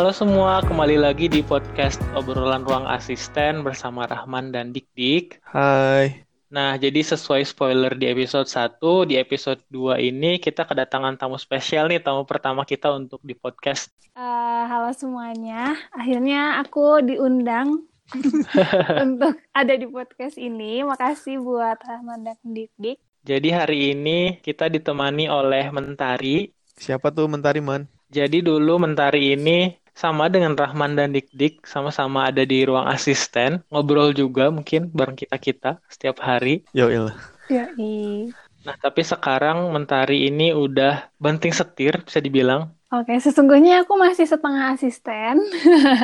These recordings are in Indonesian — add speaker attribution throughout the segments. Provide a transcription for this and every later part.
Speaker 1: Halo semua, kembali lagi di podcast obrolan ruang asisten bersama Rahman dan Dik Dik.
Speaker 2: Hai.
Speaker 1: Nah, jadi sesuai spoiler di episode 1, di episode 2 ini kita kedatangan tamu spesial nih, tamu pertama kita untuk di podcast.
Speaker 3: Uh, halo semuanya, akhirnya aku diundang untuk ada di podcast ini. Makasih buat Rahman dan Dik Dik.
Speaker 1: Jadi hari ini kita ditemani oleh Mentari.
Speaker 2: Siapa tuh Mentari, Man?
Speaker 1: Jadi dulu Mentari ini sama dengan Rahman dan Dik Dik sama-sama ada di ruang asisten ngobrol juga mungkin bareng kita kita setiap hari.
Speaker 2: Yo il.
Speaker 3: Ya,
Speaker 1: Nah tapi sekarang Mentari ini udah banting setir bisa dibilang.
Speaker 3: Oke, sesungguhnya aku masih setengah asisten.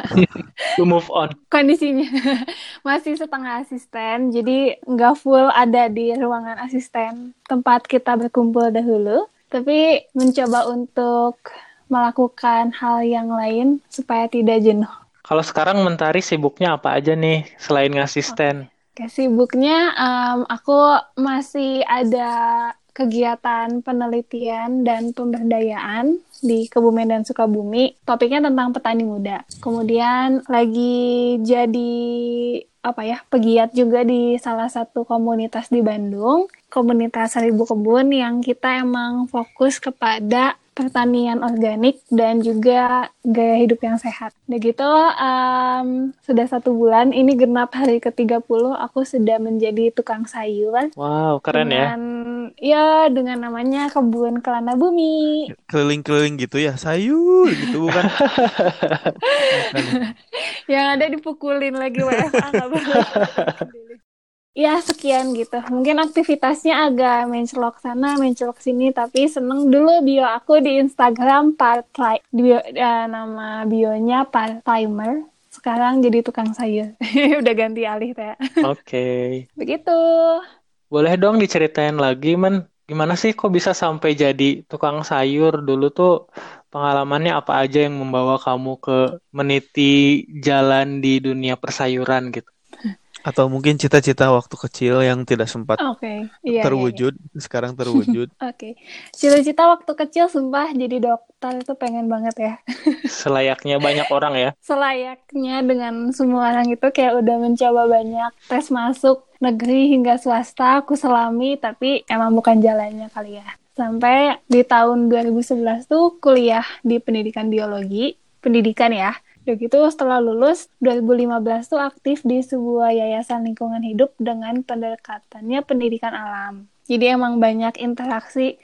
Speaker 1: to move on.
Speaker 3: Kondisinya masih setengah asisten, jadi nggak full ada di ruangan asisten tempat kita berkumpul dahulu. Tapi mencoba untuk melakukan hal yang lain supaya tidak jenuh.
Speaker 1: Kalau sekarang Mentari sibuknya apa aja nih selain ngasisten?
Speaker 3: Oke, sibuknya um, aku masih ada kegiatan penelitian dan pemberdayaan di Kebumen dan Sukabumi. Topiknya tentang petani muda. Kemudian lagi jadi apa ya pegiat juga di salah satu komunitas di Bandung, komunitas Seribu Kebun yang kita emang fokus kepada pertanian organik dan juga gaya hidup yang sehat. Udah gitu, um, sudah satu bulan, ini genap hari ke-30, aku sudah menjadi tukang sayur.
Speaker 1: Wow, keren
Speaker 3: dengan, ya. Ya, dengan namanya Kebun Kelana Bumi.
Speaker 2: Keliling-keliling gitu ya, sayur gitu bukan?
Speaker 3: yang ada dipukulin lagi WFA, nggak ya sekian gitu. Mungkin aktivitasnya agak mencelok sana, mencelok sini, tapi seneng dulu bio aku di Instagram part di bio, ya, nama bionya part timer. Sekarang jadi tukang sayur. Udah ganti alih teh.
Speaker 1: Oke. Okay.
Speaker 3: Begitu.
Speaker 1: Boleh dong diceritain lagi, men. Gimana sih kok bisa sampai jadi tukang sayur? Dulu tuh pengalamannya apa aja yang membawa kamu ke meniti jalan di dunia persayuran gitu?
Speaker 2: Atau mungkin cita-cita waktu kecil yang tidak sempat
Speaker 3: okay. iya,
Speaker 2: terwujud,
Speaker 3: iya, iya.
Speaker 2: sekarang terwujud.
Speaker 3: Oke, okay. cita-cita waktu kecil sumpah jadi dokter itu pengen banget ya.
Speaker 1: Selayaknya banyak orang ya.
Speaker 3: Selayaknya dengan semua orang itu kayak udah mencoba banyak tes masuk negeri hingga swasta, aku selami, tapi emang bukan jalannya kali ya. Sampai di tahun 2011 tuh kuliah di pendidikan biologi, pendidikan ya Udah gitu setelah lulus 2015 tuh aktif di sebuah yayasan lingkungan hidup dengan pendekatannya pendidikan alam. Jadi emang banyak interaksi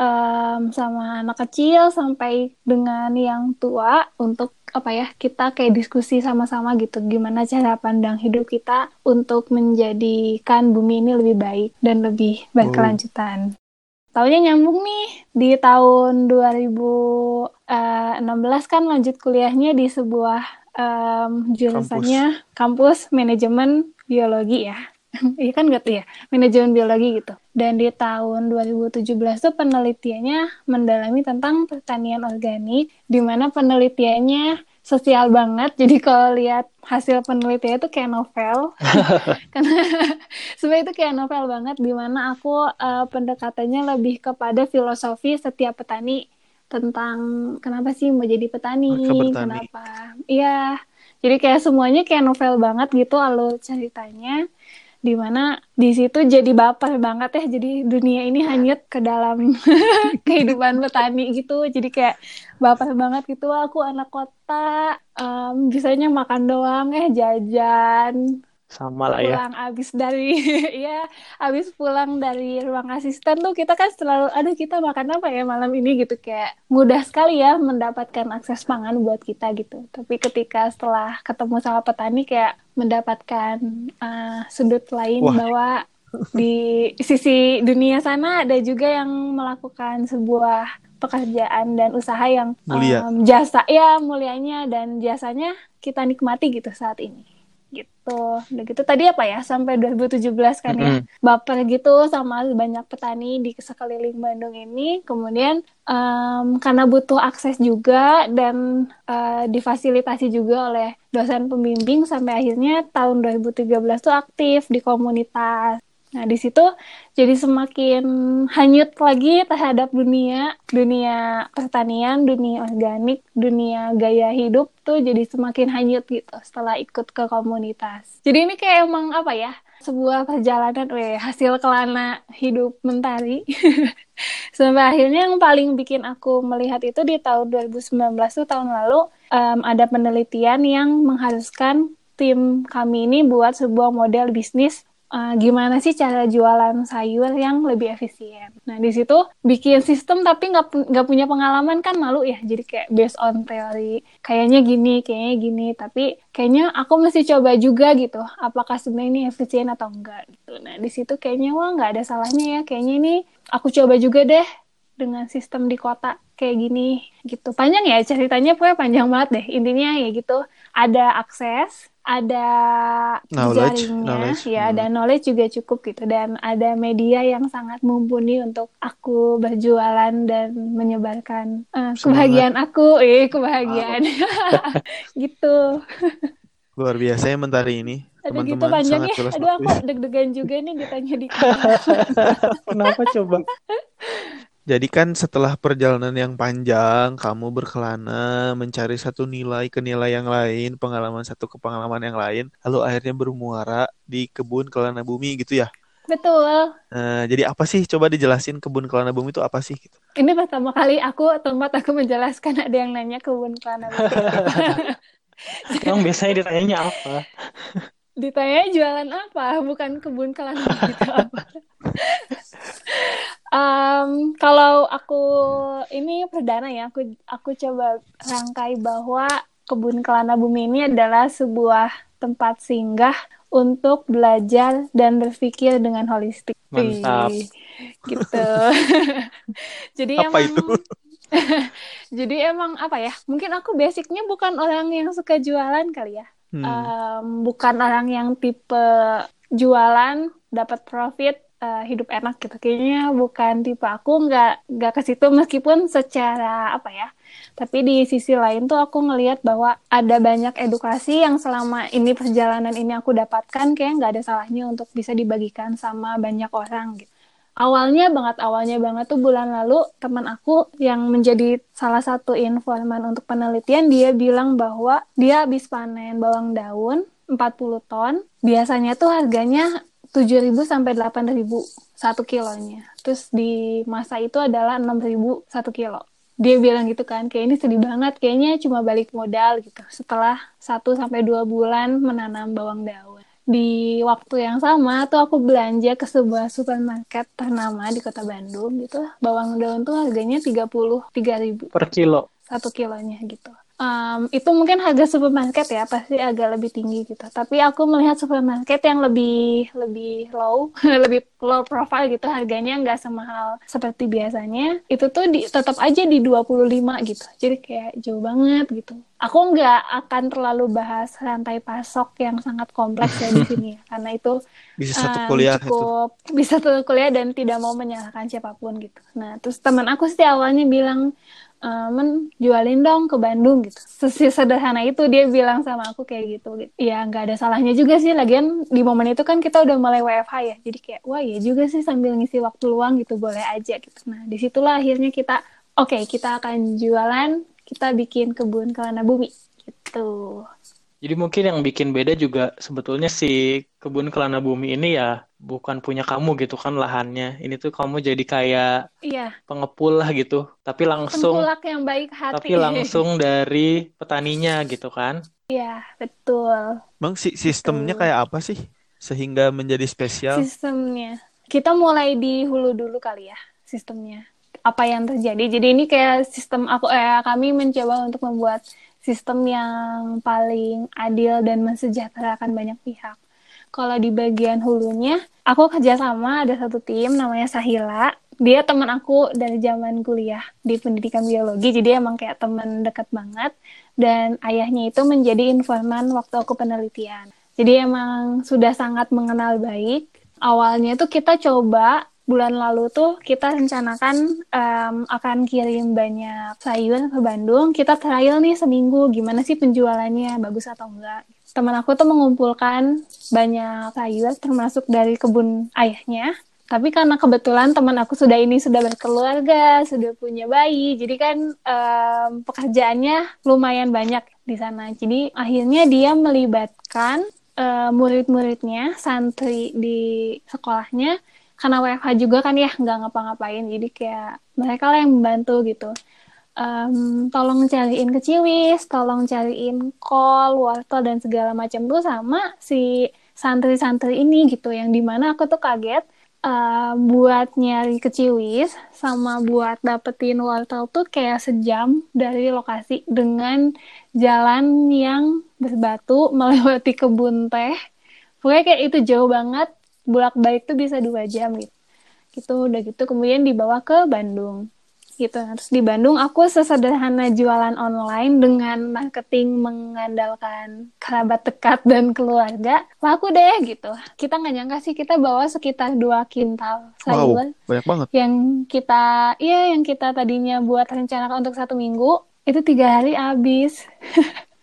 Speaker 3: um, sama anak kecil sampai dengan yang tua untuk apa ya kita kayak diskusi sama-sama gitu gimana cara pandang hidup kita untuk menjadikan bumi ini lebih baik dan lebih berkelanjutan. Oh. Taunya nyambung nih di tahun 2016 eh, kan lanjut kuliahnya di sebuah um, jurusannya kampus. kampus manajemen biologi ya. Iya kan gitu ya, manajemen biologi gitu. Dan di tahun 2017 tuh penelitiannya mendalami tentang pertanian organik, di mana penelitiannya sosial banget. Jadi kalau lihat hasil penelitian itu kayak novel. Karena sebenarnya itu kayak novel banget di mana aku uh, pendekatannya lebih kepada filosofi setiap petani tentang kenapa sih mau jadi petani, kenapa. Iya. Jadi kayak semuanya kayak novel banget gitu alur ceritanya di mana di situ jadi baper banget ya jadi dunia ini hanyut ke dalam kehidupan petani gitu jadi kayak baper banget gitu aku anak kota um, bisanya makan doang eh jajan
Speaker 1: sama lah ya
Speaker 3: pulang abis dari ya abis pulang dari ruang asisten tuh kita kan selalu aduh kita makan apa ya malam ini gitu kayak mudah sekali ya mendapatkan akses pangan buat kita gitu tapi ketika setelah ketemu sama petani kayak mendapatkan uh, sudut lain Wah. bahwa di sisi dunia sana ada juga yang melakukan sebuah pekerjaan dan usaha yang
Speaker 2: Mulia.
Speaker 3: um, jasa ya mulianya dan jasanya kita nikmati gitu saat ini gitu. Udah gitu tadi apa ya sampai 2017 kan ya. Mm -hmm. Baper gitu sama banyak petani di sekeliling Bandung ini. Kemudian um, karena butuh akses juga dan uh, difasilitasi juga oleh dosen pembimbing sampai akhirnya tahun 2013 tuh aktif di komunitas. Nah, di situ jadi semakin hanyut lagi terhadap dunia, dunia pertanian, dunia organik, dunia gaya hidup tuh jadi semakin hanyut gitu setelah ikut ke komunitas. Jadi ini kayak emang apa ya? sebuah perjalanan weh, hasil kelana hidup mentari sampai akhirnya yang paling bikin aku melihat itu di tahun 2019 tuh tahun lalu um, ada penelitian yang mengharuskan tim kami ini buat sebuah model bisnis uh, gimana sih cara jualan sayur yang lebih efisien. Nah di situ bikin sistem tapi nggak punya pengalaman kan malu ya. Jadi kayak based on teori kayaknya gini, kayaknya gini. Tapi kayaknya aku mesti coba juga gitu. Apakah sebenarnya ini efisien atau enggak gitu. Nah di situ kayaknya wah nggak ada salahnya ya. Kayaknya ini aku coba juga deh dengan sistem di kota kayak gini gitu. Panjang ya ceritanya pokoknya panjang banget deh. Intinya ya gitu. Ada akses, ada
Speaker 2: Knowledge,
Speaker 3: jaringnya,
Speaker 2: knowledge.
Speaker 3: ya,
Speaker 2: Hmm.
Speaker 3: dan knowledge juga cukup gitu, dan ada media yang sangat mumpuni untuk aku berjualan dan menyebarkan
Speaker 2: Semangat.
Speaker 3: kebahagiaan aku, eh kebahagiaan, gitu.
Speaker 2: Luar biasa ya mentari ini.
Speaker 3: Ada gitu
Speaker 2: Teman-teman
Speaker 3: panjang
Speaker 2: sangat
Speaker 3: ya. Aduh aku deg-degan juga nih ditanya di
Speaker 1: Kenapa coba?
Speaker 2: Jadi kan setelah perjalanan yang panjang, kamu berkelana mencari satu nilai ke nilai yang lain, pengalaman satu ke pengalaman yang lain, lalu akhirnya bermuara di kebun kelana bumi gitu ya.
Speaker 3: Betul.
Speaker 2: Nah, jadi apa sih? Coba dijelasin kebun kelana bumi itu apa sih? Gitu.
Speaker 3: Ini pertama kali aku tempat aku menjelaskan ada yang nanya kebun kelana Bumi.
Speaker 1: Emang biasanya ditanyanya apa?
Speaker 3: Ditanya jualan apa, bukan kebun kelana Bumi itu apa. Em, kalau aku ini perdana ya, aku aku coba rangkai bahwa kebun kelana bumi ini adalah sebuah tempat singgah untuk belajar dan berpikir dengan holistik.
Speaker 1: Mantap.
Speaker 3: Gitu. Jadi
Speaker 2: Apa
Speaker 3: emang
Speaker 2: itu?
Speaker 3: jadi emang apa ya? Mungkin aku basicnya bukan orang yang suka jualan kali ya.
Speaker 2: Hmm.
Speaker 3: Em, bukan orang yang tipe jualan dapat profit eh, hidup enak gitu. Kayaknya bukan tipe aku nggak nggak ke situ meskipun secara apa ya tapi di sisi lain tuh aku ngelihat bahwa ada banyak edukasi yang selama ini perjalanan ini aku dapatkan kayak nggak ada salahnya untuk bisa dibagikan sama banyak orang gitu. Awalnya banget awalnya banget tuh bulan lalu teman aku yang menjadi salah satu informan untuk penelitian dia bilang bahwa dia habis panen bawang daun 40 ton biasanya tuh harganya 7.000 sampai 8.000 satu kilonya. Terus di masa itu adalah 6.000 satu kilo. Dia bilang gitu kan kayak ini sedih banget kayaknya cuma balik modal gitu. Setelah 1 sampai 2 bulan menanam bawang daun. Di waktu yang sama tuh aku belanja ke sebuah supermarket ternama di kota Bandung gitu. Bawang daun tuh harganya 33.000
Speaker 1: Per kilo.
Speaker 3: satu kilonya gitu Em, itu mungkin harga supermarket ya pasti agak lebih tinggi gitu tapi aku melihat supermarket yang lebih lebih low lebih low profile gitu harganya nggak semahal seperti biasanya itu tuh di, tetap aja di 25 gitu jadi kayak jauh banget gitu aku nggak akan terlalu bahas rantai pasok yang sangat kompleks ya di sini ya karena itu
Speaker 2: Bisa satu
Speaker 3: um,
Speaker 2: kuliah itu.
Speaker 3: cukup bisa satu kuliah dan tidak mau menyalahkan siapa pun gitu. Nah, terus teman aku sih awalnya bilang, e, men jualin dong ke Bandung gitu. Sesederhana itu dia bilang sama aku kayak gitu. Ya nggak ada salahnya juga sih. Lagian di momen itu kan kita udah mulai WFH ya. Jadi kayak wah ya juga sih sambil ngisi waktu luang gitu boleh aja gitu. Nah di situlah akhirnya kita oke kita akan jualan. Kita bikin kebun kelana bumi gitu.
Speaker 1: Jadi mungkin yang bikin beda juga sebetulnya si kebun kelana bumi ini ya bukan punya kamu gitu kan lahannya. Ini tuh kamu jadi kayak
Speaker 3: Iya,
Speaker 1: pengepul lah gitu. Tapi langsung
Speaker 3: tengkulak yang baik hati.
Speaker 1: tapi langsung dari petaninya gitu kan.
Speaker 3: Iya, betul.
Speaker 2: Bang, si sistemnya
Speaker 3: Betul.
Speaker 2: kayak apa sih sehingga menjadi spesial?
Speaker 3: Sistemnya. Kita mulai di hulu dulu kali ya, sistemnya. Apa yang terjadi. Jadi ini kayak sistem aku eh kami mencoba untuk membuat sistem yang paling adil dan mensejahterakan banyak pihak. Kalau di bagian hulunya, aku kerjasama ada satu tim namanya Sahila. Dia teman aku dari zaman kuliah di pendidikan biologi, jadi emang kayak teman dekat banget. Dan ayahnya itu menjadi informan waktu aku penelitian. Jadi emang sudah sangat mengenal baik. Awalnya tuh kita coba bulan lalu tuh kita rencanakan em, akan kirim banyak sayur ke Bandung. Kita trial nih seminggu, gimana sih penjualannya, bagus atau enggak. teman aku tuh mengumpulkan banyak sayur termasuk dari kebun ayahnya. Tapi karena kebetulan teman aku sudah ini sudah berkeluarga, sudah punya bayi, jadi kan um, pekerjaannya lumayan banyak di sana. Jadi akhirnya dia melibatkan uh, murid-muridnya, santri di sekolahnya, karena WFH juga kan ya nggak ngapa-ngapain, jadi kayak mereka lah yang membantu gitu. Um, tolong cariin keciwis, tolong cariin kol, wortel dan segala macam tuh sama si santri-santri ini gitu. Yang di mana aku tuh kaget uh, buat nyari keciwis sama buat dapetin wortel tuh kayak sejam dari lokasi dengan jalan yang berbatu melewati kebun teh. Pokoknya kayak itu jauh banget bolak balik tuh bisa dua jam gitu gitu udah gitu kemudian dibawa ke Bandung gitu. Terus di Bandung aku sesederhana jualan online dengan marketing mengandalkan kerabat dekat dan keluarga, laku deh gitu. Kita nggak nyangka sih kita bawa sekitar dua kintal sayur.
Speaker 2: Wow, banyak banget.
Speaker 3: Yang kita, iya yang kita tadinya buat rencana untuk satu minggu, itu tiga hari habis.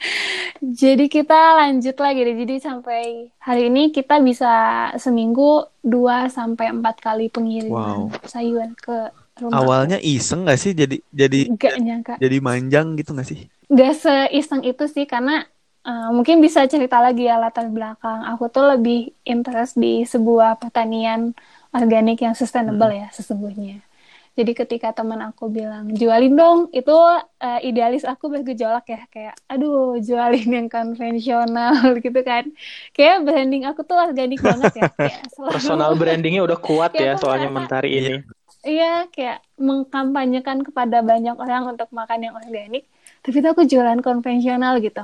Speaker 3: jadi kita lanjut lagi deh. Jadi sampai hari ini kita bisa seminggu dua sampai empat kali pengiriman wow. sayuran ke
Speaker 2: rumah. Awalnya iseng gak sih jadi jadi
Speaker 3: gak nyangka.
Speaker 2: Jadi manjang gitu gak sih?
Speaker 3: Gak seiseng itu sih karena uh, mungkin bisa cerita lagi ya latar belakang. Aku tuh lebih interest di sebuah pertanian organik yang sustainable hmm. ya sesungguhnya. Jadi ketika teman aku bilang jualin dong, itu uh, idealis aku bergejolak ya kayak, aduh jualin yang konvensional gitu kan. Kayak branding aku tuh organik banget ya. Kayak
Speaker 1: Personal brandingnya udah kuat ya, ya soalnya mentari ini.
Speaker 3: Iya, kayak mengkampanyekan kepada banyak orang untuk makan yang organik, tapi itu aku jualan konvensional gitu.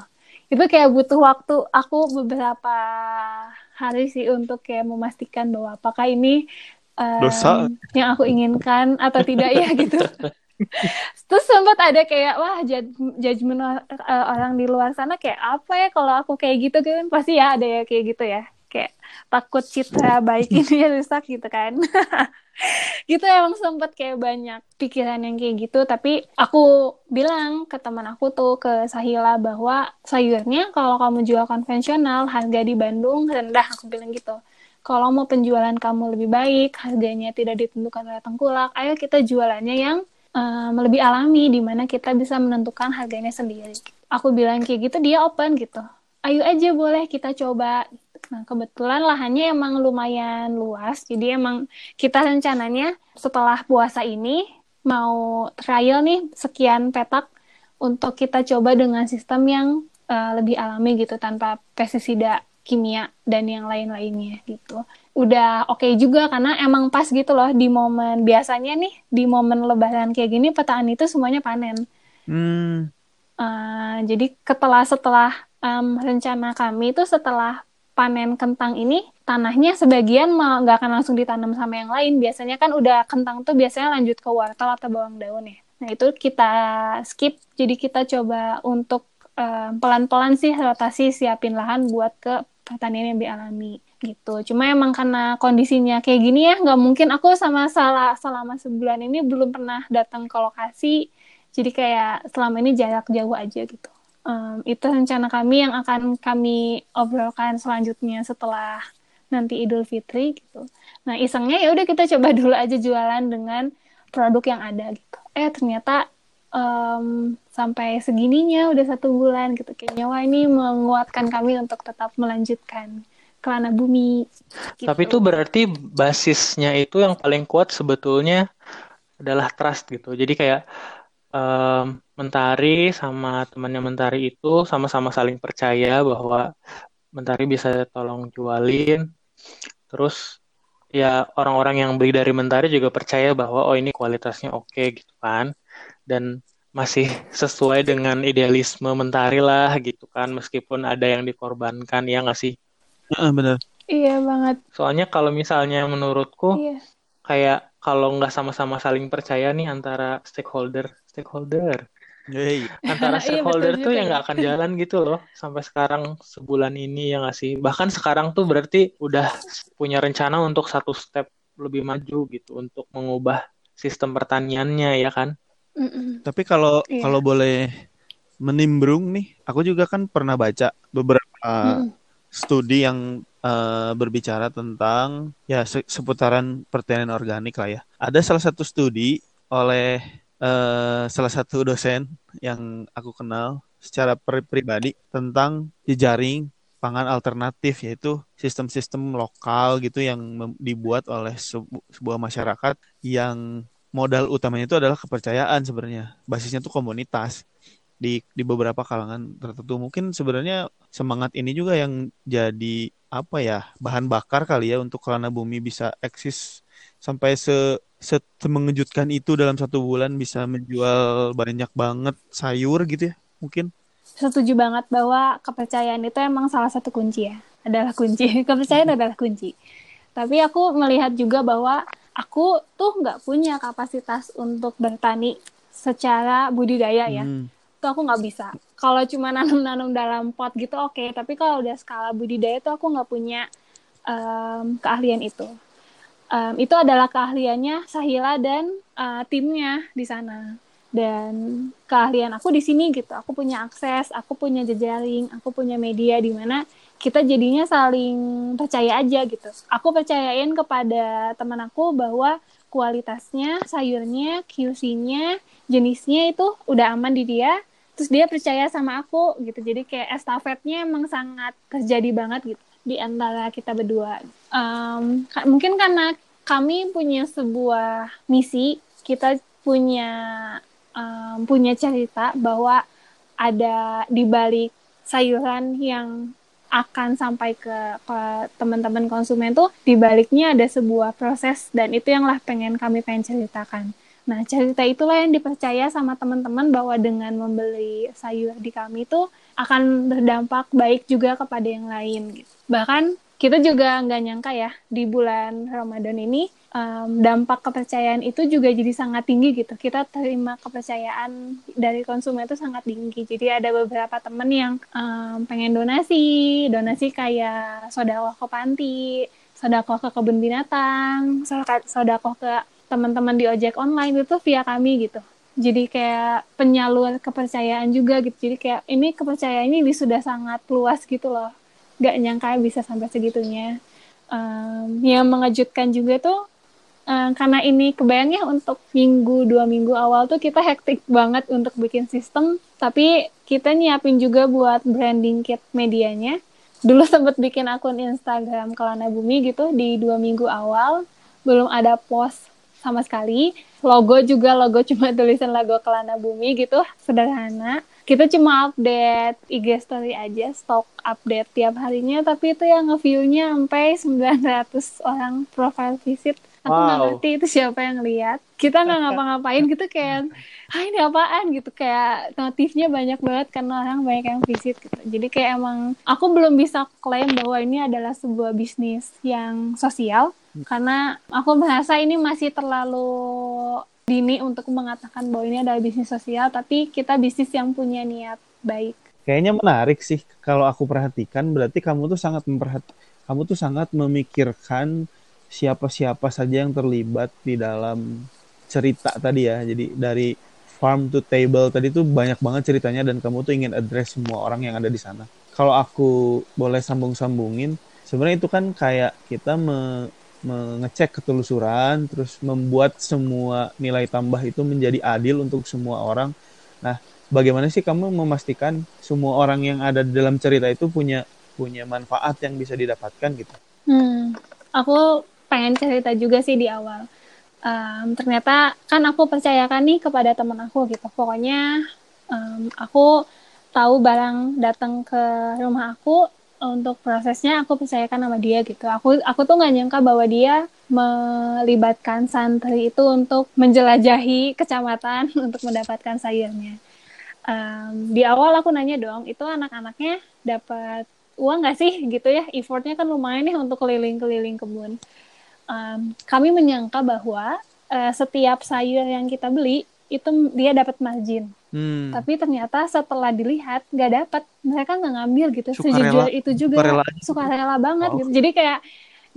Speaker 3: Itu kayak butuh waktu aku beberapa hari sih untuk kayak memastikan bahwa apakah ini um, Dosa. yang aku inginkan atau tidak ya gitu. Terus sempat ada kayak wah judgement orang di luar sana kayak apa ya kalau aku kayak gitu kan pasti ya ada ya kayak gitu ya. Kayak takut citra baik ini rusak gitu kan. Gitu emang sempet kayak banyak pikiran yang kayak gitu. Tapi aku bilang ke teman aku tuh ke Sahila bahwa sayurnya kalau kamu jual konvensional harga di Bandung rendah aku bilang gitu kalau mau penjualan kamu lebih baik harganya tidak ditentukan oleh tengkulak ayo kita jualannya yang um, lebih alami di mana kita bisa menentukan harganya sendiri. Aku bilang kayak gitu dia open gitu. Ayo aja boleh kita coba. Nah, kebetulan lahannya emang lumayan luas. Jadi emang kita rencananya setelah puasa ini mau trial nih sekian petak untuk kita coba dengan sistem yang uh, lebih alami gitu tanpa pestisida kimia dan yang lain-lainnya gitu. Udah oke okay juga karena emang pas gitu loh di momen biasanya nih di momen lebaran kayak gini petani itu semuanya panen. Hmm. Uh, jadi setelah setelah um, rencana kami itu setelah panen kentang ini tanahnya sebagian nggak akan langsung ditanam sama yang lain. Biasanya kan udah kentang tuh biasanya lanjut ke wortel atau bawang daun ya. Nah itu kita skip. Jadi kita coba untuk pelan-pelan um, sih rotasi siapin lahan buat ke pertanian yang lebih alami gitu. Cuma emang karena kondisinya kayak gini ya, nggak mungkin aku sama salah selama sebulan ini belum pernah datang ke lokasi. Jadi kayak selama ini jarak jauh aja gitu um, itu rencana kami yang akan kami obrolkan selanjutnya setelah nanti Idul Fitri gitu. Nah isengnya ya udah kita coba dulu aja jualan dengan produk yang ada gitu. Eh ternyata um, sampai segininya udah satu bulan gitu. Kayaknya wah ini menguatkan kami untuk tetap melanjutkan kelana bumi.
Speaker 1: Gitu. Tapi itu berarti basisnya itu yang paling kuat sebetulnya adalah trust gitu. Jadi kayak um, Mentari sama temannya Mentari itu sama-sama saling percaya bahwa Mentari bisa tolong jualin. Terus ya orang-orang yang beli dari Mentari juga percaya bahwa oh ini kualitasnya oke okay, gitu kan. Dan masih sesuai dengan idealisme Mentari lah gitu kan meskipun ada yang dikorbankan ya nggak sih?
Speaker 2: Uh, benar.
Speaker 3: Iya banget.
Speaker 1: Soalnya kalau misalnya menurutku iya. kayak kalau nggak sama-sama saling percaya nih antara stakeholder stakeholder Hey. Antara iya, stakeholder iya, tuh yang nggak akan jalan gitu loh sampai sekarang sebulan ini ya nggak sih. Bahkan sekarang tuh berarti udah punya rencana untuk satu step lebih maju gitu untuk mengubah sistem pertaniannya ya kan.
Speaker 2: Mm-mm. Tapi kalau yeah. kalau boleh menimbrung nih, aku juga kan pernah baca beberapa uh, studi yang uh, berbicara tentang ya se seputaran pertanian organik lah ya. Ada salah satu studi oleh uh, salah satu dosen yang aku kenal secara pri pribadi tentang jejaring pangan alternatif yaitu sistem-sistem lokal gitu yang dibuat oleh sebu sebuah masyarakat yang modal utamanya itu adalah kepercayaan sebenarnya. Basisnya itu komunitas. Di di beberapa kalangan tertentu. Mungkin sebenarnya semangat ini juga yang jadi apa ya bahan bakar kali ya untuk kelana bumi bisa eksis sampai se, se mengejutkan itu dalam satu bulan bisa menjual banyak banget sayur gitu ya mungkin.
Speaker 3: Setuju banget bahwa kepercayaan itu emang salah satu kunci ya. Adalah kunci. Kepercayaan adalah kunci. Tapi aku melihat juga bahwa aku tuh nggak punya kapasitas untuk bertani secara budidaya ya. Hmm. tuh aku nggak bisa. Kalau cuma nanam-nanam dalam pot gitu oke. Okay. tapi kalau udah skala budidaya tuh aku nggak punya um, keahlian itu. Um, itu adalah keahliannya Sahila dan uh, timnya di sana. Dan keahlian aku di sini gitu. Aku punya akses aku punya jejaring aku punya media di mana kita jadinya saling percaya aja gitu. Aku percayain kepada teman aku bahwa kualitasnya sayurnya QC-nya jenisnya itu udah aman di dia terus dia percaya sama aku gitu. Jadi kayak estafetnya emang sangat terjadi banget gitu di antara kita berdua. Um, mungkin karena kami punya sebuah misi kita punya um, punya cerita bahwa ada di balik sayuran yang akan sampai ke, teman-teman konsumen tuh di baliknya ada sebuah proses dan itu yang lah pengen kami pengen ceritakan. Nah, cerita itulah yang dipercaya sama teman-teman bahwa dengan membeli sayur di kami itu akan berdampak baik juga kepada yang lain gitu. Bahkan kita juga nggak nyangka ya di bulan Ramadan ini um, dampak kepercayaan itu juga jadi sangat tinggi gitu. Kita terima kepercayaan dari konsumen itu sangat tinggi. Jadi ada beberapa temen yang um, pengen donasi, donasi kayak sodakoh ke panti, sodakoh ke kebun binatang, sodakoh ke teman-teman di ojek online itu via kami gitu. Jadi kayak penyalur kepercayaan juga gitu. Jadi kayak ini kepercayaan ini sudah sangat luas gitu loh. Gak nyangka bisa sampai segitunya. Um, yang mengejutkan juga tuh uh, karena ini kebayangnya untuk minggu dua minggu awal tuh kita hektik banget untuk bikin sistem tapi kita nyiapin juga buat branding kit medianya. Dulu sempat bikin akun Instagram Kelana Bumi gitu di dua minggu awal belum ada post sama sekali. Logo juga logo cuma tulisan logo Kelana Bumi gitu sederhana kita cuma update IG story aja, stok update tiap harinya, tapi itu yang nge-view-nya sampai 900 orang profile visit. Aku nggak wow. ngerti itu siapa yang lihat. Kita nggak ngapa-ngapain gitu kayak ah ini apaan? gitu. Kayak notifnya banyak banget karena orang banyak yang visit gitu. Jadi kayak emang aku belum bisa klaim bahwa ini adalah sebuah bisnis yang sosial. Karena aku merasa ini masih terlalu dini untuk mengatakan bahwa ini adalah bisnis sosial tapi kita bisnis yang punya niat baik
Speaker 2: kayaknya menarik sih kalau aku perhatikan berarti kamu tuh sangat memperhati kamu tuh sangat memikirkan siapa-siapa saja yang terlibat di dalam cerita tadi ya. Jadi dari farm to table tadi tuh banyak banget ceritanya dan kamu tuh ingin address semua orang yang ada di sana. Kalau aku boleh sambung-sambungin, sebenarnya itu kan kayak kita me mengecek ketelusuran, terus membuat semua nilai tambah itu menjadi adil untuk semua orang. Nah, bagaimana sih kamu memastikan semua orang yang ada di dalam cerita itu punya punya manfaat yang bisa didapatkan gitu?
Speaker 3: Hmm, aku pengen cerita juga sih di awal. Um, ternyata kan aku percayakan nih kepada teman aku gitu. Pokoknya um, aku tahu barang datang ke rumah aku untuk prosesnya aku percayakan sama dia gitu. Aku aku tuh nggak nyangka bahwa dia melibatkan santri itu untuk menjelajahi kecamatan untuk mendapatkan sayurnya. Um, di awal aku nanya dong, itu anak-anaknya dapat uang nggak sih gitu ya? Effortnya kan lumayan nih untuk keliling-keliling kebun um, kami menyangka bahwa uh, setiap sayur yang kita beli itu dia dapat margin. Hmm. Tapi ternyata setelah dilihat nggak dapat, mereka nggak ngambil gitu. Suka Sejujur rela, itu juga suka rela banget gitu. Jadi kayak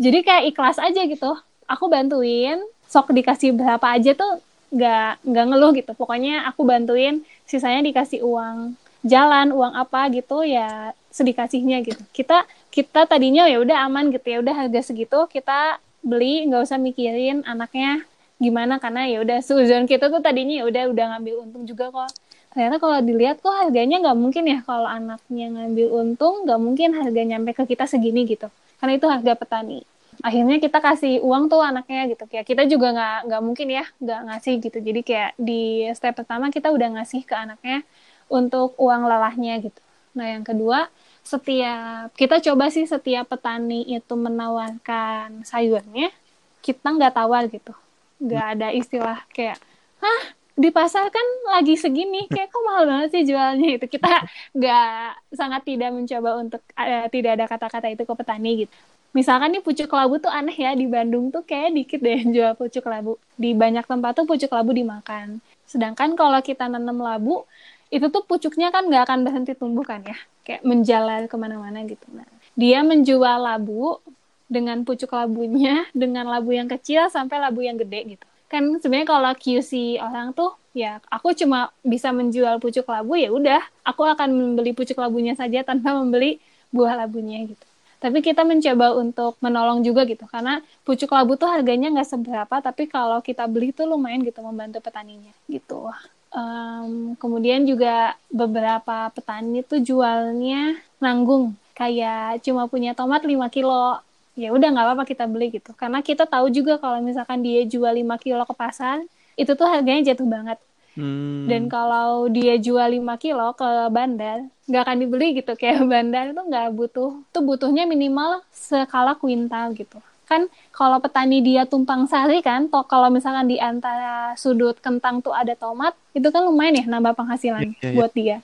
Speaker 3: jadi kayak ikhlas aja gitu. Aku bantuin, sok dikasih berapa aja tuh nggak nggak ngeluh gitu. Pokoknya aku bantuin, sisanya dikasih uang jalan, uang apa gitu ya sedikasihnya gitu kita kita tadinya ya udah aman gitu ya udah harga segitu kita beli nggak usah mikirin anaknya gimana karena ya udah suzon kita tuh tadinya ya udah udah ngambil untung juga kok ternyata kalau dilihat kok harganya nggak mungkin ya kalau anaknya ngambil untung nggak mungkin harga nyampe ke kita segini gitu. Karena itu harga petani. Akhirnya kita kasih uang tuh anaknya gitu. Kayak kita juga nggak nggak mungkin ya nggak ngasih gitu. Jadi kayak di step pertama kita udah ngasih ke anaknya untuk uang lelahnya gitu. Nah yang kedua setiap kita coba sih setiap petani itu menawarkan sayurnya kita nggak tawar gitu. Nggak ada istilah kayak hah di pasar kan lagi segini kayak kok mahal banget sih jualnya itu kita nggak sangat tidak mencoba untuk uh, tidak ada kata-kata itu ke petani gitu. Misalkan nih pucuk labu tuh aneh ya di Bandung tuh kayak dikit deh yang jual pucuk labu. Di banyak tempat tuh pucuk labu dimakan. Sedangkan kalau kita nanam labu itu tuh pucuknya kan nggak akan berhenti tumbuh kan ya. Kayak menjalar ke mana-mana gitu. Nah dia menjual labu dengan pucuk labunya dengan labu yang kecil sampai labu yang gede gitu kan sebenarnya kalau QC orang tuh ya aku cuma bisa menjual pucuk labu ya udah aku akan membeli pucuk labunya saja tanpa membeli buah labunya gitu. Tapi kita mencoba untuk menolong juga gitu. Karena pucuk labu tuh harganya nggak seberapa tapi kalau kita beli tuh lumayan gitu membantu petaninya gitu. Um, kemudian juga beberapa petani tuh jualnya nanggung. Kayak cuma punya tomat 5 kilo ya udah nggak apa-apa kita beli gitu. Karena kita tahu juga kalau misalkan dia jual 5 kilo ke pasar itu tuh harganya jatuh banget. Hmm. dan kalau dia jual 5 kilo ke bandar nggak akan dibeli gitu. Kayak bandar itu nggak butuh tuh butuhnya minimal skala kuintal gitu. Kan kalau petani dia tumpang sari kan toh kalau misalkan di antara sudut kentang tuh ada tomat itu kan lumayan ya nambah penghasilan yeah, yeah, yeah. buat dia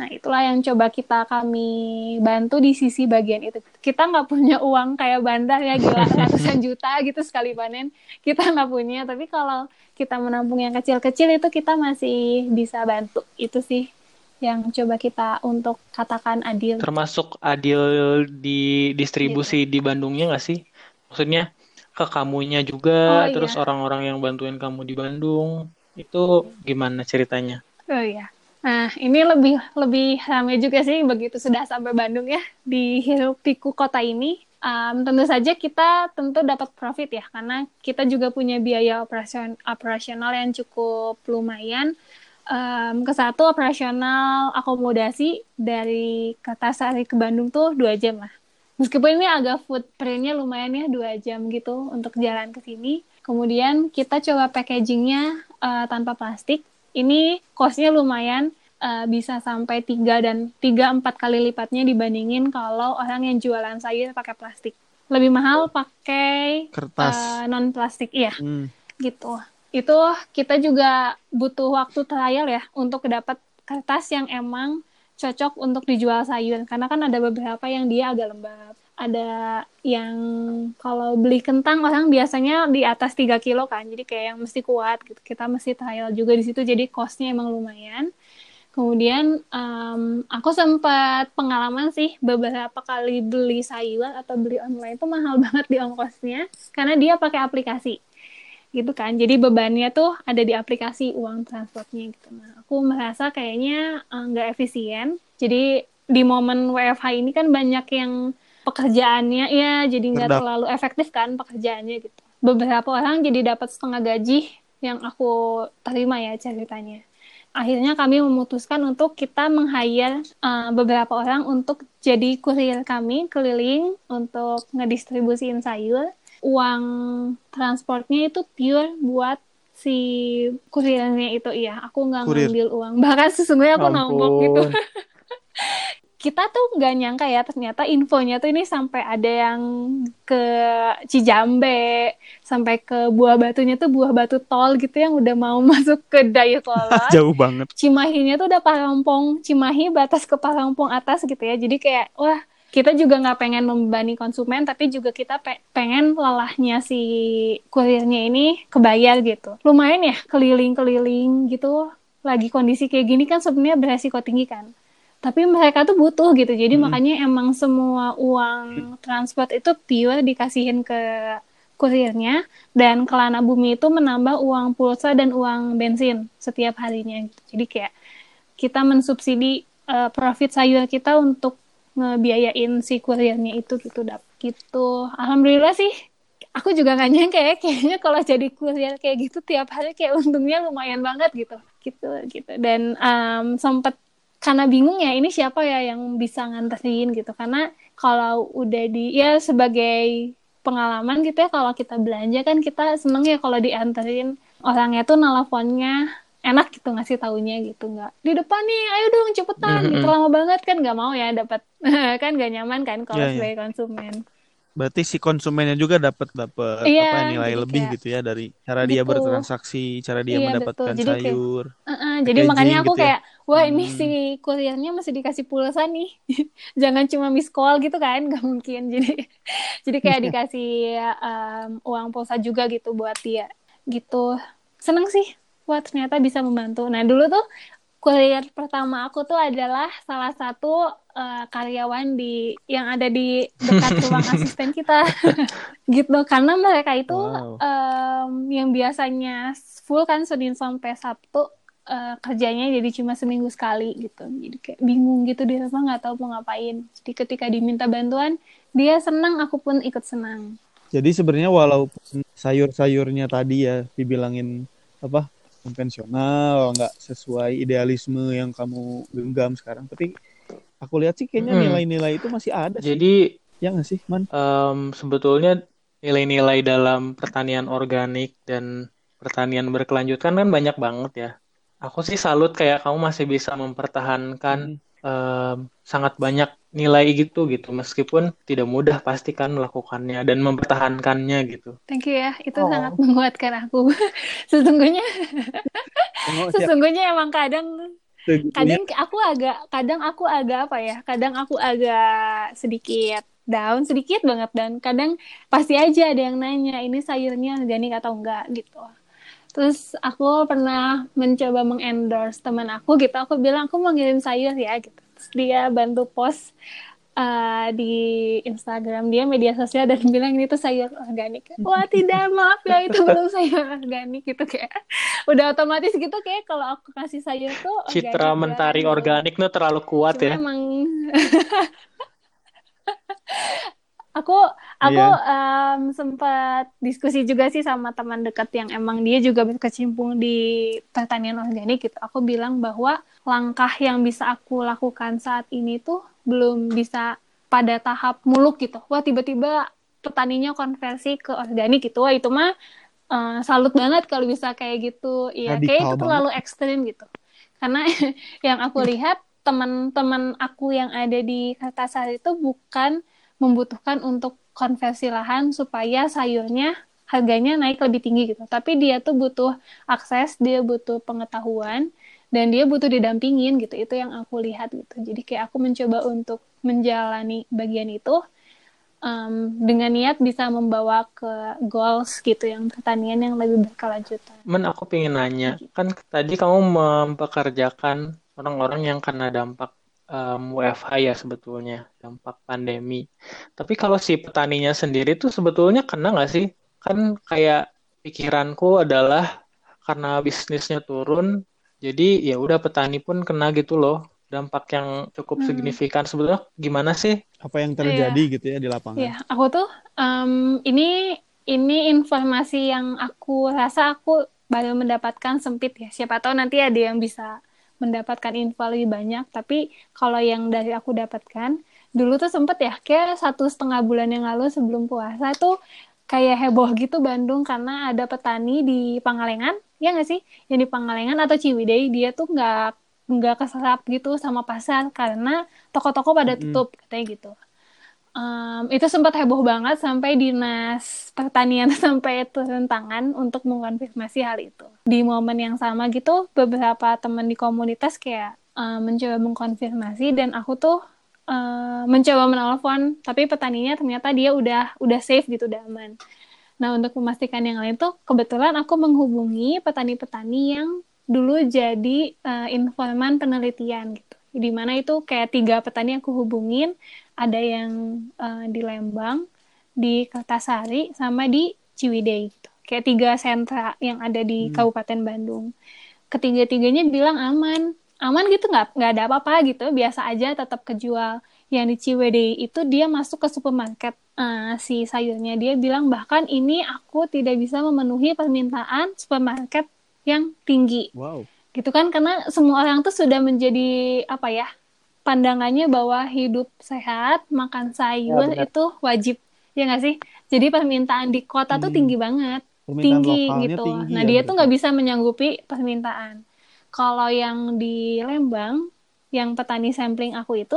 Speaker 3: Nah, itulah yang coba kita kami bantu di sisi bagian itu. Kita nggak punya uang kayak bandar ya, gila ratusan juta gitu sekali panen. Kita nggak punya, tapi kalau kita menampung yang kecil-kecil itu kita masih bisa bantu. Itu sih yang coba kita untuk katakan adil.
Speaker 1: Termasuk adil di distribusi gitu. di Bandungnya nggak sih? Maksudnya ke kamunya juga, oh, iya. terus orang-orang yang bantuin kamu di Bandung, itu gimana ceritanya?
Speaker 3: Oh iya Nah, ini lebih lebih ramai juga sih begitu sudah sampai Bandung ya di hiruk pikuk kota ini. Um, tentu saja kita tentu dapat profit ya karena kita juga punya biaya operasion, operasional yang cukup lumayan. Um, ke satu operasional akomodasi dari Kertasari ke Bandung tuh dua jam lah. Meskipun ini agak footprintnya lumayan ya dua jam gitu untuk jalan ke sini. Kemudian kita coba packagingnya uh, tanpa plastik ini costnya lumayan uh, bisa sampai tiga dan tiga empat kali lipatnya dibandingin kalau orang yang jualan sayur pakai plastik. Lebih mahal pakai
Speaker 2: kertas. uh,
Speaker 3: eh, non plastik iya. Hmm. gitu. Itu kita juga butuh waktu trial ya untuk dapat kertas yang emang cocok untuk dijual sayur. Karena kan ada beberapa yang dia agak lembab ada yang kalau beli kentang orang biasanya di atas 3 kilo kan jadi kayak yang mesti kuat gitu. Kita mesti trial juga di situ jadi costnya emang lumayan. Kemudian um, aku sempat pengalaman sih beberapa kali beli sayur atau beli online itu mahal banget di ongkosnya karena dia pakai aplikasi. Gitu kan jadi bebannya tuh ada di aplikasi uang transportnya gitu. Nah aku merasa kayaknya eh, nggak uh, efisien. Jadi di momen WFH ini kan banyak yang pekerjaannya ya jadi nggak terlalu efektif kan pekerjaannya gitu. Beberapa orang jadi dapat setengah gaji yang aku terima ya ceritanya. Akhirnya kami memutuskan untuk kita meng-hire uh, beberapa orang untuk jadi kurir kami keliling untuk ngedistribusiin sayur. Uang transportnya itu pure buat si kurirnya itu iya. Aku nggak ngambil uang. Bahkan sesungguhnya aku nombok gitu kita tuh nggak nyangka ya ternyata infonya tuh ini sampai ada yang ke Cijambe sampai ke buah batunya tuh buah batu tol gitu yang udah mau masuk ke Dayakolot.
Speaker 2: Jauh banget.
Speaker 3: Cimahinya tuh udah Parangpong Cimahi batas ke Parangpong atas gitu ya. Jadi kayak wah kita juga nggak pengen membebani konsumen tapi juga kita pe pengen lelahnya si kurirnya ini kebayar gitu. Lumayan ya keliling-keliling gitu. Lagi kondisi kayak gini kan sebenarnya beresiko tinggi kan tapi mereka tuh butuh gitu. Jadi hmm. makanya emang semua uang transport itu pure dikasihin ke kurirnya. Dan Kelana Bumi itu menambah uang pulsa dan uang bensin setiap harinya gitu. jadi kayak kita mensubsidi uh, profit sayur kita untuk ngebiayain si kurirnya itu gitu dap. Gitu. Alhamdulillah sih aku juga gak nyangka ya kayaknya kalau jadi kurir kayak gitu tiap hari kayak untungnya lumayan banget gitu. Gitu gitu. Dan um, sempet karena bingung ya ini siapa ya yang bisa nganterin gitu. Karena kalau udah di ya sebagai pengalaman gitu ya kalau kita belanja kan kita seneng ya kalau dianterin. Orangnya tuh nelfonnya enak gitu ngasih taunya gitu. Nggak di depan nih ayo dong cepetan. Gitu lama banget kan nggak mau ya dapat kan nggak nyaman kan kalau
Speaker 2: Iya, iya.
Speaker 3: sebagai konsumen
Speaker 2: Berarti si konsumennya juga dapat dapat
Speaker 3: Iya,
Speaker 2: apa ya, nilai lebih
Speaker 3: kayak-
Speaker 2: gitu ya dari cara dia
Speaker 3: Gitu.
Speaker 2: bertransaksi, cara dia
Speaker 3: Iya,
Speaker 2: mendapatkan
Speaker 3: betul. Jadi kayak-
Speaker 2: sayur.
Speaker 3: Uh-uh, jadi makanya aku
Speaker 2: gitu ya.
Speaker 3: kayak wah ini
Speaker 2: Hmm.
Speaker 3: si kurirnya masih dikasih pulsa nih jangan cuma miss call gitu kan nggak mungkin jadi jadi kayak dikasih um, uang pulsa juga gitu buat dia gitu seneng sih wah ternyata bisa membantu nah dulu tuh kurir pertama aku tuh adalah salah satu uh, karyawan di yang ada di dekat ruang asisten kita. Gitu karena mereka itu
Speaker 2: Wow.
Speaker 3: um, yang biasanya full kan Senin sampai Sabtu uh, kerjanya jadi cuma seminggu sekali gitu. Jadi kayak bingung gitu di rumah nggak tahu mau ngapain. Jadi ketika diminta bantuan dia senang aku pun ikut senang.
Speaker 2: Jadi sebenarnya walaupun sayur-sayurnya tadi ya dibilangin apa konvensional, nggak sesuai idealisme yang kamu genggam sekarang, tapi aku lihat sih kayaknya
Speaker 1: Hmm.
Speaker 2: nilai-nilai itu masih ada sih.
Speaker 1: Jadi
Speaker 2: Ya nggak sih, Man?
Speaker 1: em, sebetulnya nilai-nilai dalam pertanian organik dan pertanian berkelanjutan kan banyak banget ya. Aku sih salut kayak kamu masih bisa mempertahankan em, sangat banyak nilai gitu gitu meskipun tidak mudah pasti kan melakukannya dan mempertahankannya gitu.
Speaker 3: thank you ya itu
Speaker 2: Oh.
Speaker 3: sangat menguatkan aku sesungguhnya
Speaker 2: Oh,
Speaker 3: sesungguhnya emang kadang. Kadang aku agak kadang aku agak apa ya kadang aku agak sedikit down sedikit banget dan kadang pasti aja ada yang nanya ini sayurnya organik atau enggak? gitu. Terus aku pernah mencoba mengendorse teman aku gitu. Aku bilang aku mau ngirim sayur ya gitu. Terus dia bantu post uh, di Instagram dia media sosial dan bilang ini tuh sayur organik. Wah tidak maaf ya itu belum sayur organik gitu kayak. Udah otomatis gitu kayak kalau aku kasih sayur tuh organik
Speaker 1: Citra mentari organik tuh terlalu kuat
Speaker 3: Cuma
Speaker 1: ya.
Speaker 3: emang aku aku
Speaker 2: Iya.
Speaker 3: em, sempat diskusi juga sih sama teman dekat yang emang dia juga berkecimpung di pertanian organik gitu. Aku bilang bahwa langkah yang bisa aku lakukan saat ini tuh belum bisa pada tahap muluk gitu. Wah tiba-tiba petaninya konversi ke organik gitu. Wah itu mah eh, salut banget kalau bisa kayak gitu. Iya, kayak itu terlalu ekstrim gitu. Karena yang aku lihat teman-teman aku yang ada di Kertasari itu bukan membutuhkan untuk konversi lahan supaya sayurnya harganya naik lebih tinggi gitu. Tapi dia tuh butuh akses, dia butuh pengetahuan, dan dia butuh didampingin gitu. Itu yang aku lihat gitu. Jadi kayak aku mencoba untuk menjalani bagian itu um, dengan niat bisa membawa ke goals gitu yang pertanian yang lebih berkelanjutan.
Speaker 1: Men aku pengen nanya, kan tadi kamu mempekerjakan orang-orang yang kena dampak em, WFH ya sebetulnya, dampak pandemi. Tapi kalau si petaninya sendiri tuh sebetulnya kena nggak sih? Kan kayak pikiranku adalah karena bisnisnya turun, jadi ya udah petani pun kena gitu loh. Dampak yang cukup
Speaker 3: Hmm.
Speaker 1: signifikan sebetulnya gimana sih?
Speaker 2: Apa yang terjadi gitu ya di lapangan?
Speaker 3: Iya, aku tuh em, ini ini informasi yang aku rasa aku baru mendapatkan sempit ya. Siapa tahu nanti ada yang bisa mendapatkan info lebih banyak. Tapi kalau yang dari aku dapatkan, dulu tuh sempet ya, kayak satu setengah bulan yang lalu sebelum puasa tuh kayak heboh gitu Bandung karena ada petani di Pangalengan, ya nggak sih? Yang di Pangalengan atau Ciwidey, dia tuh nggak nggak keserap gitu sama pasar karena toko-toko pada tutup katanya gitu. Em, itu sempat heboh banget sampai dinas pertanian sampai turun tangan untuk mengonfirmasi hal itu. Di momen yang sama gitu, beberapa teman di komunitas kayak em, mencoba mengkonfirmasi dan aku tuh mencoba menelpon, tapi petaninya ternyata dia udah udah safe gitu, udah aman. Nah, untuk memastikan yang lain tuh kebetulan aku menghubungi petani-petani yang dulu jadi eh, informan penelitian gitu. Di mana itu kayak tiga petani aku hubungin, ada yang eh, di Lembang, di Kertasari, sama di Ciwidey gitu. Kayak tiga sentra yang ada di
Speaker 2: Hmm.
Speaker 3: Kabupaten Bandung. Ketiga-tiganya bilang aman, aman gitu nggak nggak ada apa-apa gitu, biasa aja tetap kejual. yang di Ciwidey itu dia masuk ke supermarket uh, si sayurnya dia bilang bahkan ini aku tidak bisa memenuhi permintaan supermarket yang tinggi
Speaker 2: Wow.
Speaker 3: gitu kan karena semua orang tuh sudah menjadi apa ya pandangannya bahwa hidup sehat makan sayur
Speaker 1: benar.
Speaker 3: itu wajib ya nggak sih? Jadi permintaan di kota tuh
Speaker 2: Hmm.
Speaker 3: tinggi banget
Speaker 2: Permintaan
Speaker 3: tinggi gitu.
Speaker 2: Tinggi
Speaker 3: nah
Speaker 2: ya
Speaker 3: dia tuh nggak bisa menyanggupi permintaan. Kalau yang di Lembang yang petani sampling aku itu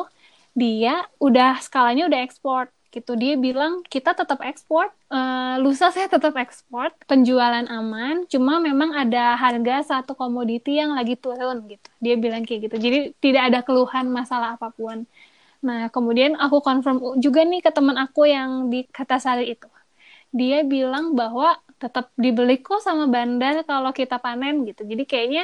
Speaker 3: dia udah skalanya udah ekspor gitu. Dia bilang kita tetap ekspor eh, lusa saya tetap ekspor penjualan aman cuma memang ada harga satu komoditi yang lagi turun gitu. Dia bilang kayak gitu. Jadi tidak ada keluhan masalah apa pun. Nah kemudian aku confirm juga nih ke teman aku yang di Kertasari itu. Dia bilang bahwa tetap dibeli kok sama bandar kalau kita panen gitu. Jadi kayaknya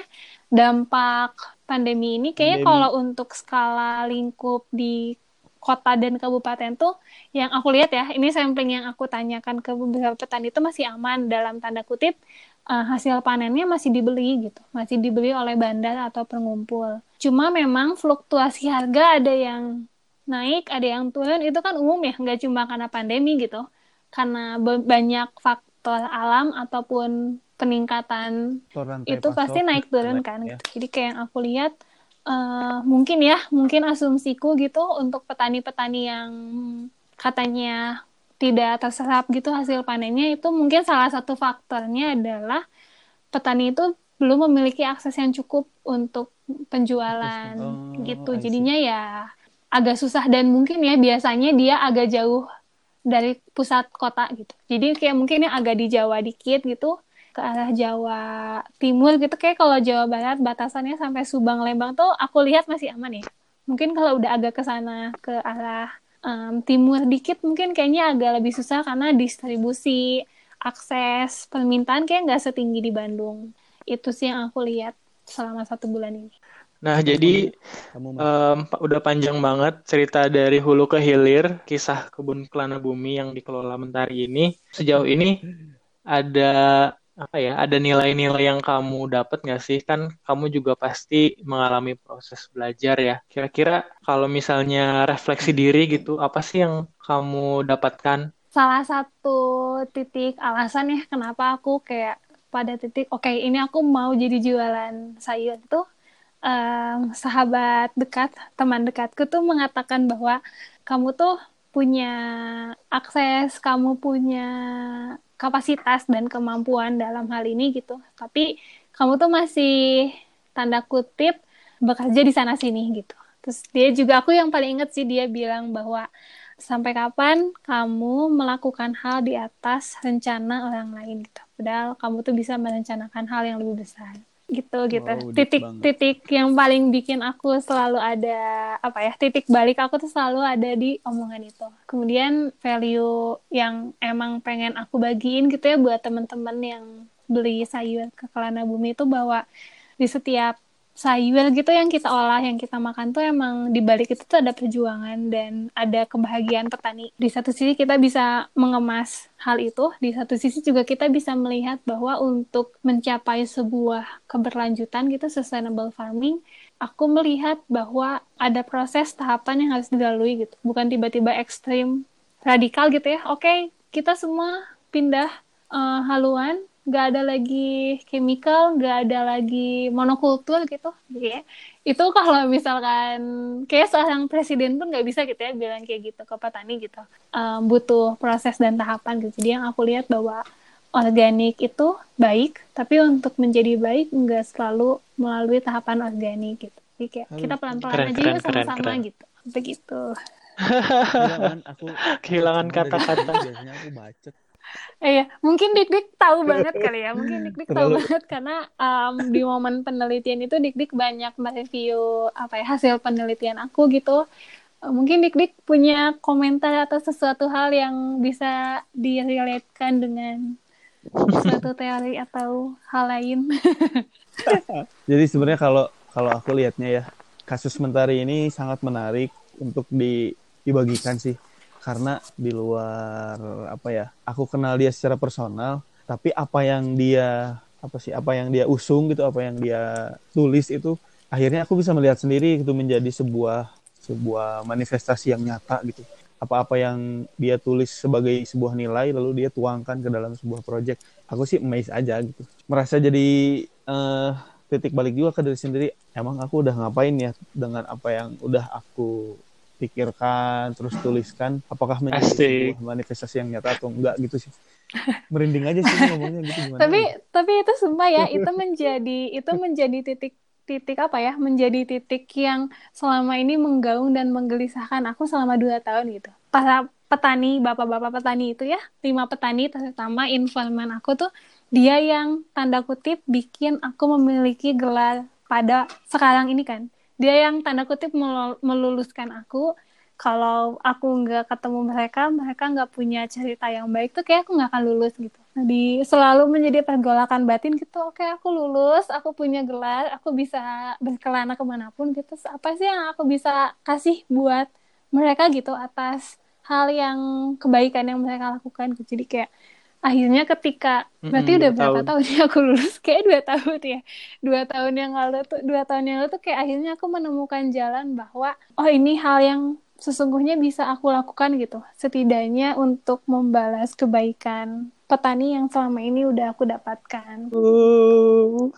Speaker 3: dampak pandemi ini kayaknya
Speaker 2: Pandemi.
Speaker 3: kalau untuk skala lingkup di kota dan kabupaten tuh yang aku lihat ya ini sampling yang aku tanyakan ke beberapa petani itu masih aman dalam tanda kutip eh, hasil panennya masih dibeli gitu masih dibeli oleh bandar atau pengumpul cuma memang fluktuasi harga ada yang naik ada yang turun itu kan umum ya nggak cuma karena pandemi gitu karena banyak faktor alam ataupun peningkatan itu pasti naik turun
Speaker 2: ya.
Speaker 3: kan gitu. Jadi kayak yang aku lihat eh, mungkin ya, mungkin asumsiku gitu untuk petani-petani yang katanya tidak terserap gitu hasil panennya itu mungkin salah satu faktornya adalah petani itu belum memiliki akses yang cukup untuk penjualan
Speaker 2: Oh,
Speaker 3: gitu. Jadinya ya agak susah dan mungkin ya biasanya dia agak jauh dari pusat kota gitu. Jadi kayak mungkin yang agak di Jawa dikit gitu ke arah Jawa Timur gitu kayak kalau Jawa Barat batasannya sampai Subang Lembang tuh aku lihat masih aman ya. Mungkin kalau udah agak ke sana ke arah em, timur dikit mungkin kayaknya agak lebih susah karena distribusi akses permintaan kayak nggak setinggi di Bandung. Itu sih yang aku lihat selama satu bulan ini.
Speaker 1: Nah, jadi pa- udah panjang banget cerita dari hulu ke hilir, kisah kebun Kelana Bumi yang dikelola Mentari ini. Sejauh ini ada apa ya? Ada nilai-nilai yang kamu dapat nggak sih? Kan kamu juga pasti mengalami proses belajar ya. Kira-kira kalau misalnya refleksi diri gitu, apa sih yang kamu dapatkan?
Speaker 3: salah satu titik alasan ya kenapa aku kayak pada titik oke ini aku mau jadi jualan sayur itu em, sahabat dekat teman dekatku tuh mengatakan bahwa kamu tuh punya akses kamu punya kapasitas dan kemampuan dalam hal ini gitu tapi kamu tuh masih tanda kutip bekerja di sana sini gitu terus dia juga aku yang paling inget sih dia bilang bahwa sampai kapan kamu melakukan hal di atas rencana orang lain gitu. Padahal kamu tuh bisa merencanakan hal yang lebih besar. Gitu gitu.
Speaker 2: Wow, deep
Speaker 3: Titik-titik yang paling bikin aku selalu ada apa ya? Titik balik aku tuh selalu ada di omongan itu. Kemudian value yang emang pengen aku bagiin gitu ya buat teman-teman yang beli sayur ke Kelana Bumi itu bahwa di setiap sayur gitu yang kita olah, yang kita makan tuh emang di balik itu tuh ada perjuangan dan ada kebahagiaan petani. Di satu sisi kita bisa mengemas hal itu, di satu sisi juga kita bisa melihat bahwa untuk mencapai sebuah keberlanjutan gitu sustainable farming, aku melihat bahwa ada proses tahapan yang harus dilalui gitu. Bukan tiba-tiba ekstrim radikal gitu ya. Oke, kita semua pindah eh, haluan nggak ada lagi chemical, nggak ada lagi monokultur gitu. Jadi ya, itu kalau misalkan kayak seorang presiden pun nggak bisa gitu ya bilang kayak gitu ke petani gitu. Um, butuh proses dan tahapan gitu. Jadi yang aku lihat bahwa organik itu baik, tapi untuk menjadi baik nggak selalu melalui tahapan organik gitu. Jadi kayak kita pelan-pelan aja yuk
Speaker 1: keren,
Speaker 3: sama-sama
Speaker 1: keren.
Speaker 3: gitu. Begitu.
Speaker 2: Kehilangan
Speaker 1: kata-kata.
Speaker 2: biasanya aku bacet.
Speaker 3: Iya, mungkin Dik-Dik tahu banget kali ya. Mungkin Dik-Dik tahu
Speaker 2: Terlalu-
Speaker 3: banget karena um, di momen penelitian itu Dik-Dik banyak mereview apa ya hasil penelitian aku gitu. Mungkin Dik-Dik punya komentar atau sesuatu hal yang bisa direlatekan dengan suatu teori atau hal lain.
Speaker 2: Jadi sebenarnya kalau kalau aku lihatnya ya kasus Mentari ini sangat menarik untuk di, dibagikan sih karena di luar apa ya aku kenal dia secara personal tapi apa yang dia apa sih apa yang dia usung gitu apa yang dia tulis itu akhirnya aku bisa melihat sendiri itu menjadi sebuah sebuah manifestasi yang nyata gitu. Apa-apa yang dia tulis sebagai sebuah nilai lalu dia tuangkan ke dalam sebuah project aku sih amazed aja gitu. Merasa jadi uh, titik balik juga ke diri sendiri emang aku udah ngapain ya dengan apa yang udah aku pikirkan terus tuliskan apakah menjadi sebuah manifestasi yang nyata atau enggak gitu sih. Merinding aja sih ngomongnya gitu
Speaker 3: gimana? Tapi gitu. tapi itu sumpah ya itu menjadi itu menjadi titik titik apa ya menjadi titik yang selama ini menggaung dan menggelisahkan aku selama dua tahun gitu. Para petani bapak-bapak petani itu ya lima petani terutama informan aku tuh dia yang tanda kutip bikin aku memiliki gelar pada sekarang ini kan dia yang tanda kutip meluluskan aku kalau aku nggak ketemu mereka, mereka nggak punya cerita yang baik tuh kayak aku nggak akan lulus gitu. Jadi selalu menjadi pergolakan batin gitu. Oke, aku lulus, aku punya gelar, aku bisa berkelana ke mana pun gitu. Apa sih yang aku bisa kasih buat mereka gitu atas hal yang kebaikan yang mereka lakukan gitu. Jadi kayak akhirnya ketika berarti udah berapa tahun. tahun ya aku lulus kayak dua tahun ya dua tahun yang lalu tuh dua tahun yang lalu tuh kayak akhirnya aku menemukan jalan bahwa oh ini hal yang sesungguhnya bisa aku lakukan gitu setidaknya untuk membalas kebaikan petani yang selama ini udah aku dapatkan uh.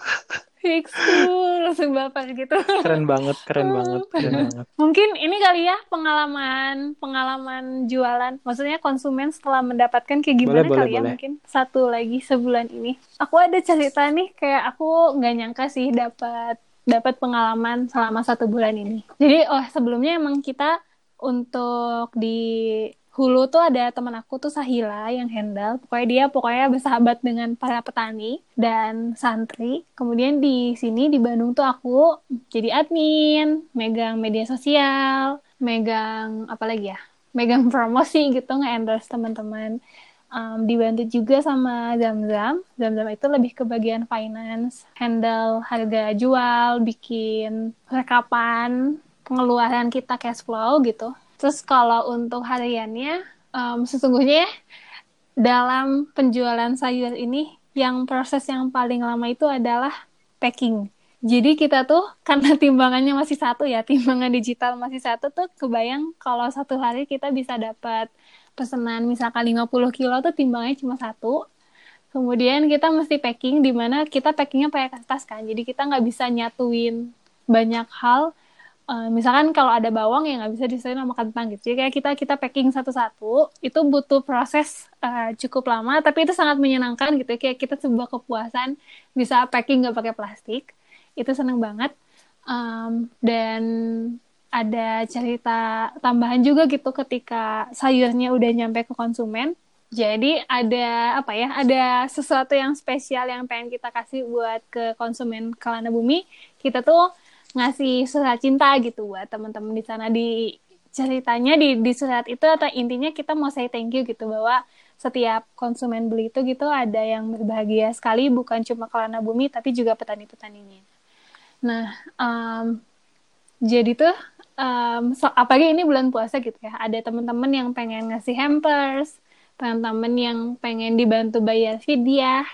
Speaker 3: Langsung bapak gitu.
Speaker 1: Keren banget keren uh. banget keren banget.
Speaker 3: Mungkin ini kali ya pengalaman pengalaman jualan. Maksudnya konsumen setelah mendapatkan kayak gimana boleh, kali boleh, ya boleh. mungkin satu lagi sebulan ini. Aku ada cerita nih kayak aku nggak nyangka sih dapat dapat pengalaman selama satu bulan ini. Jadi oh sebelumnya emang kita untuk di Hulu tuh ada teman aku tuh Sahila yang handle. Pokoknya dia pokoknya bersahabat dengan para petani dan santri. Kemudian di sini di Bandung tuh aku jadi admin, megang media sosial, megang apa lagi ya? Megang promosi gitu nge-endorse teman-teman. Um, dibantu juga sama Zamzam. Zamzam itu lebih ke bagian finance, handle harga jual, bikin rekapan, pengeluaran kita cash flow gitu. Terus kalau untuk hariannya, um, sesungguhnya ya, dalam penjualan sayur ini yang proses yang paling lama itu adalah packing. Jadi kita tuh karena timbangannya masih satu ya, timbangan digital masih satu tuh kebayang kalau satu hari kita bisa dapat pesanan misalkan 50 kilo tuh timbangnya cuma satu. Kemudian kita mesti packing di mana kita packingnya pakai kertas kan. Jadi kita nggak bisa nyatuin banyak hal Uh, misalkan kalau ada bawang yang nggak bisa disatuin sama kentang gitu. Jadi kayak kita kita packing satu-satu itu butuh proses uh, cukup lama, tapi itu sangat menyenangkan gitu. Kayak kita sebuah kepuasan bisa packing nggak pakai plastik. Itu seneng banget. Um, dan ada cerita tambahan juga gitu ketika sayurnya udah nyampe ke konsumen. Jadi ada apa ya? Ada sesuatu yang spesial yang pengen kita kasih buat ke konsumen Kalana Bumi. Kita tuh ngasih surat cinta gitu buat teman-teman di sana di ceritanya di di surat itu atau intinya kita mau say thank you gitu bahwa setiap konsumen beli itu gitu ada yang berbahagia sekali bukan cuma kelana bumi tapi juga petani-petaninya. Nah, um, jadi tuh um, so, apalagi ini bulan puasa gitu ya, ada teman-teman yang pengen ngasih hampers, teman-teman yang pengen dibantu bayar fidyah,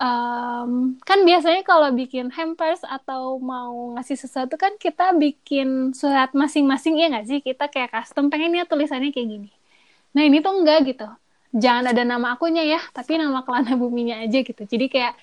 Speaker 3: um, kan biasanya kalau bikin hampers atau mau ngasih sesuatu kan kita bikin surat masing-masing ya nggak sih? Kita kayak custom pengennya tulisannya kayak gini. Nah ini tuh enggak gitu. Jangan ada nama akunya ya tapi nama kelana buminya aja gitu. Jadi kayak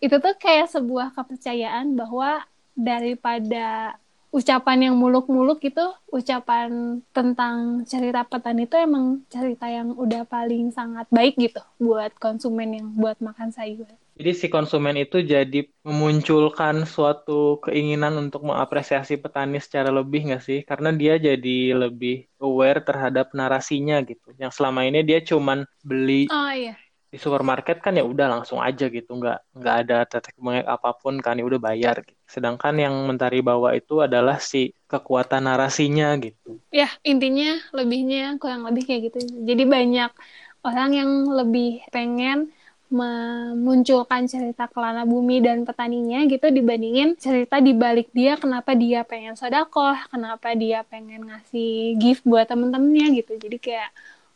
Speaker 3: itu tuh kayak sebuah kepercayaan bahwa daripada ucapan yang muluk-muluk itu ucapan tentang cerita petani itu emang cerita yang udah paling sangat baik gitu buat konsumen yang buat makan sayur.
Speaker 1: Jadi si konsumen itu jadi memunculkan suatu keinginan untuk mengapresiasi petani secara lebih nggak sih? Karena dia jadi lebih aware terhadap narasinya gitu. Yang selama ini dia cuman beli
Speaker 3: oh, iya.
Speaker 1: di supermarket kan ya udah langsung aja gitu, nggak nggak ada tetek bengek apa pun kan ya udah bayar. Gitu. Sedangkan yang mentari bawa itu adalah si kekuatan narasinya gitu.
Speaker 3: Ya intinya lebihnya kurang lebih kayak gitu. Jadi banyak orang yang lebih pengen memunculkan cerita kelana bumi dan petaninya gitu dibandingin cerita di balik dia kenapa dia pengen sodakoh, kenapa dia pengen ngasih gift buat temen-temennya gitu. Jadi kayak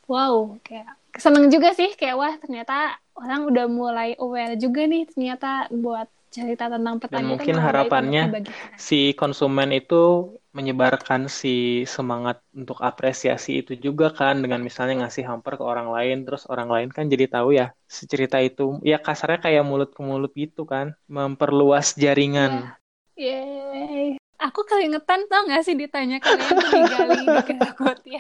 Speaker 3: wow, kayak seneng juga sih kayak wah ternyata orang udah mulai aware juga nih ternyata buat cerita tentang petani
Speaker 1: Dan mungkin harapannya si konsumen itu menyebarkan si semangat untuk apresiasi itu juga kan dengan misalnya ngasih hamper ke orang lain terus orang lain kan jadi tahu ya si cerita itu ya kasarnya kayak mulut ke mulut gitu kan memperluas jaringan.
Speaker 3: Yeay. Aku keringetan tau gak sih ditanya kalian tuh digali di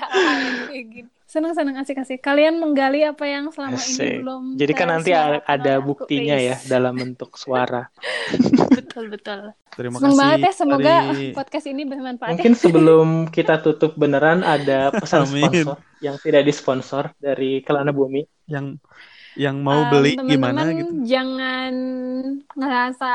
Speaker 3: kayak gini. Seneng-seneng asik-asik. Kalian menggali apa yang selama ini
Speaker 1: Asik.
Speaker 3: belum
Speaker 1: Jadi kan nanti ada buktinya ya dalam bentuk suara.
Speaker 3: betul betul.
Speaker 2: Terima
Speaker 3: Seneng
Speaker 2: kasih
Speaker 3: banget ya semoga
Speaker 2: dari
Speaker 3: podcast ini bermanfaat. ya.
Speaker 1: Mungkin sebelum kita tutup beneran ada pesan
Speaker 2: Amin.
Speaker 1: sponsor yang tidak disponsor dari Kelana Bumi.
Speaker 2: yang yang mau
Speaker 3: Um,
Speaker 2: beli
Speaker 3: teman-teman
Speaker 2: gimana gitu.
Speaker 3: jangan ngerasa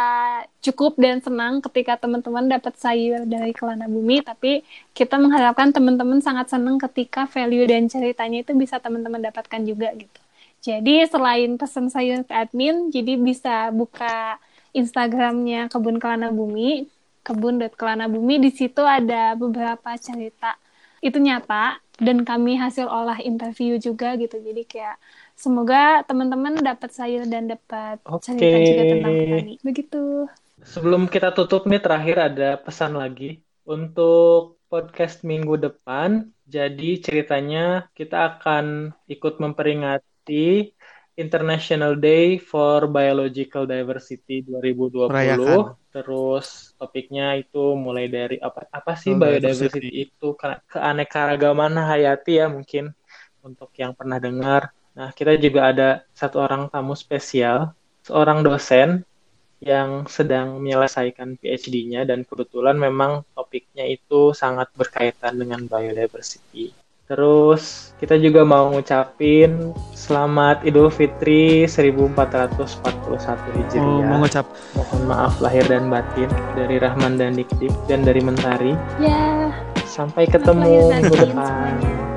Speaker 3: cukup dan senang ketika teman-teman dapat sayur dari Kelana Bumi, tapi kita mengharapkan teman-teman sangat senang ketika value dan ceritanya itu bisa teman-teman dapatkan juga gitu. Jadi selain pesan sayur ke admin, jadi bisa buka Instagramnya Kebun Kelana Bumi, kebun.kelana bumi. Di situ ada beberapa cerita itu nyata dan kami hasil olah interview juga gitu. Jadi kayak semoga teman-teman dapat sayur dan dapat
Speaker 1: Oke.
Speaker 3: cerita juga tentang petani. Begitu.
Speaker 1: Sebelum kita tutup nih terakhir ada pesan lagi untuk podcast minggu depan. Jadi ceritanya kita akan ikut memperingati International Day for Biological Diversity 2020.
Speaker 2: Merayakan.
Speaker 1: Terus topiknya itu mulai dari apa apa sih
Speaker 2: Oh,
Speaker 1: biodiversity
Speaker 2: diversity.
Speaker 1: itu Ke- keanekaragaman hayati ya mungkin untuk yang pernah dengar. Nah, kita juga ada satu orang tamu spesial, seorang dosen yang sedang menyelesaikan PhD-nya dan kebetulan memang topiknya itu sangat berkaitan dengan biodiversity. Terus kita juga mau ngucapin selamat Idul Fitri 1441
Speaker 2: Oh,
Speaker 1: Hijriah.
Speaker 2: mengucap
Speaker 1: Mohon maaf lahir dan batin dari Rahman dan Dikdik dan dari Mentari.
Speaker 3: Ya,
Speaker 1: Sampai
Speaker 3: Selamat
Speaker 1: ketemu minggu depan.
Speaker 3: semuanya.